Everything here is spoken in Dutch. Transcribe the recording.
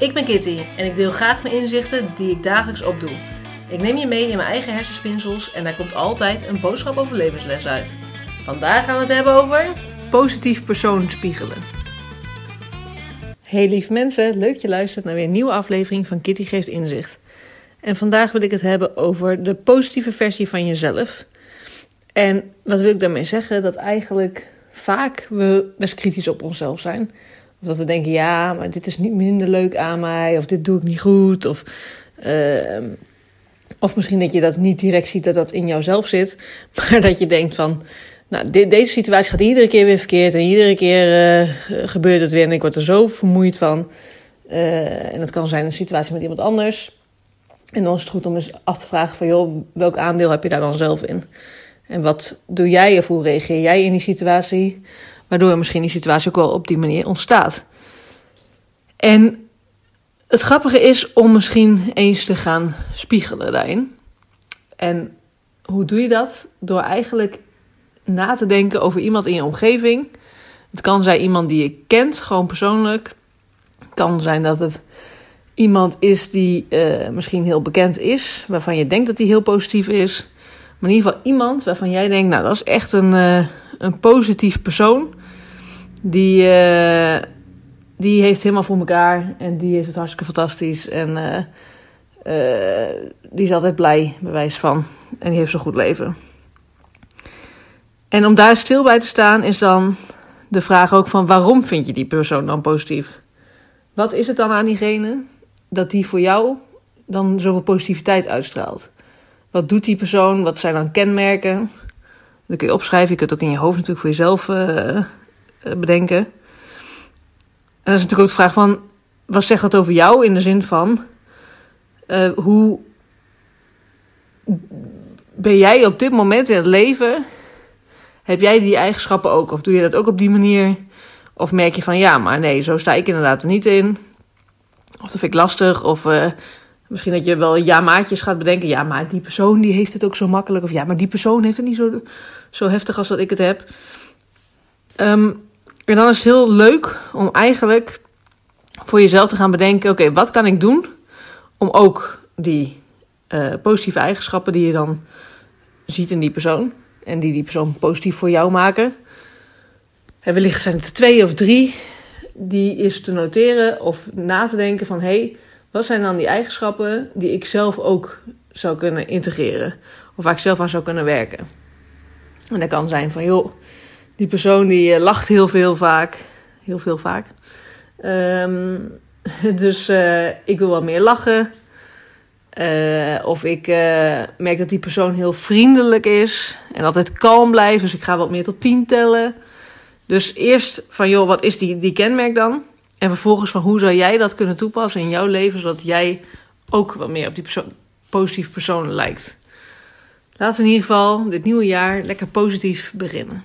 Ik ben Kitty en ik deel graag mijn inzichten die ik dagelijks opdoe. Ik neem je mee in mijn eigen hersenspinsels en daar komt altijd een boodschap over levensles uit. Vandaag gaan we het hebben over positief persoon spiegelen. Hey lief mensen, leuk dat je luistert naar weer een nieuwe aflevering van Kitty geeft inzicht. En vandaag wil ik het hebben over de positieve versie van jezelf. En wat wil ik daarmee zeggen? Dat eigenlijk vaak we best kritisch op onszelf zijn. Of dat we denken, ja, maar dit is niet minder leuk aan mij. Of dit doe ik niet goed. Of, uh, of misschien dat je dat niet direct ziet dat dat in jouzelf zit. Maar dat je denkt van, nou, de, deze situatie gaat iedere keer weer verkeerd. En iedere keer uh, gebeurt het weer. En ik word er zo vermoeid van. Uh, en dat kan zijn een situatie met iemand anders. En dan is het goed om eens af te vragen van, joh, welk aandeel heb je daar dan zelf in? En wat doe jij of hoe reageer jij in die situatie? Waardoor misschien die situatie ook wel op die manier ontstaat. En het grappige is om misschien eens te gaan spiegelen daarin. En hoe doe je dat? Door eigenlijk na te denken over iemand in je omgeving. Het kan zijn iemand die je kent, gewoon persoonlijk. Het kan zijn dat het iemand is die uh, misschien heel bekend is, waarvan je denkt dat hij heel positief is. Maar in ieder geval iemand waarvan jij denkt, nou dat is echt een, uh, een positief persoon. Die, uh, die heeft helemaal voor elkaar en die heeft het hartstikke fantastisch. En die is altijd blij, bewijs van. En die heeft zo'n goed leven. En om daar stil bij te staan is dan de vraag ook van waarom vind je die persoon dan positief? Wat is het dan aan diegene dat die voor jou dan zoveel positiviteit uitstraalt? Wat doet die persoon? Wat zijn dan kenmerken? Dat kun je opschrijven. Je kunt het ook in je hoofd natuurlijk voor jezelf bedenken. En dan is natuurlijk ook de vraag van... Wat zegt dat over jou in de zin van... Uh, hoe ben jij op dit moment in het leven... Heb jij die eigenschappen ook? Of doe je dat ook op die manier? Of merk je van ja, maar nee, zo sta ik inderdaad er niet in. Of dat vind ik lastig. Of uh, misschien dat je wel ja-maatjes gaat bedenken. Ja, maar die persoon die heeft het ook zo makkelijk. Of ja, maar die persoon heeft het niet zo, zo heftig als dat ik het heb. Um, en dan is het heel leuk om eigenlijk voor jezelf te gaan bedenken: oké, wat kan ik doen om ook die uh, positieve eigenschappen die je dan ziet in die persoon en die die persoon positief voor jou maken. En wellicht zijn het er twee of drie die is te noteren of na te denken van hé, hey, wat zijn dan die eigenschappen die ik zelf ook zou kunnen integreren of waar ik zelf aan zou kunnen werken. En dat kan zijn van joh, die persoon die lacht heel veel vaak, heel veel vaak. Um, dus uh, ik wil wat meer lachen. Uh, of ik merk dat die persoon heel vriendelijk is en altijd kalm blijft. Dus ik ga wat meer tot tien tellen. Dus eerst van, joh, wat is die, die kenmerk dan? En vervolgens van, hoe zou jij dat kunnen toepassen in jouw leven... zodat jij ook wat meer op die persoon, positieve persoon lijkt. Laten we in ieder geval dit nieuwe jaar lekker positief beginnen.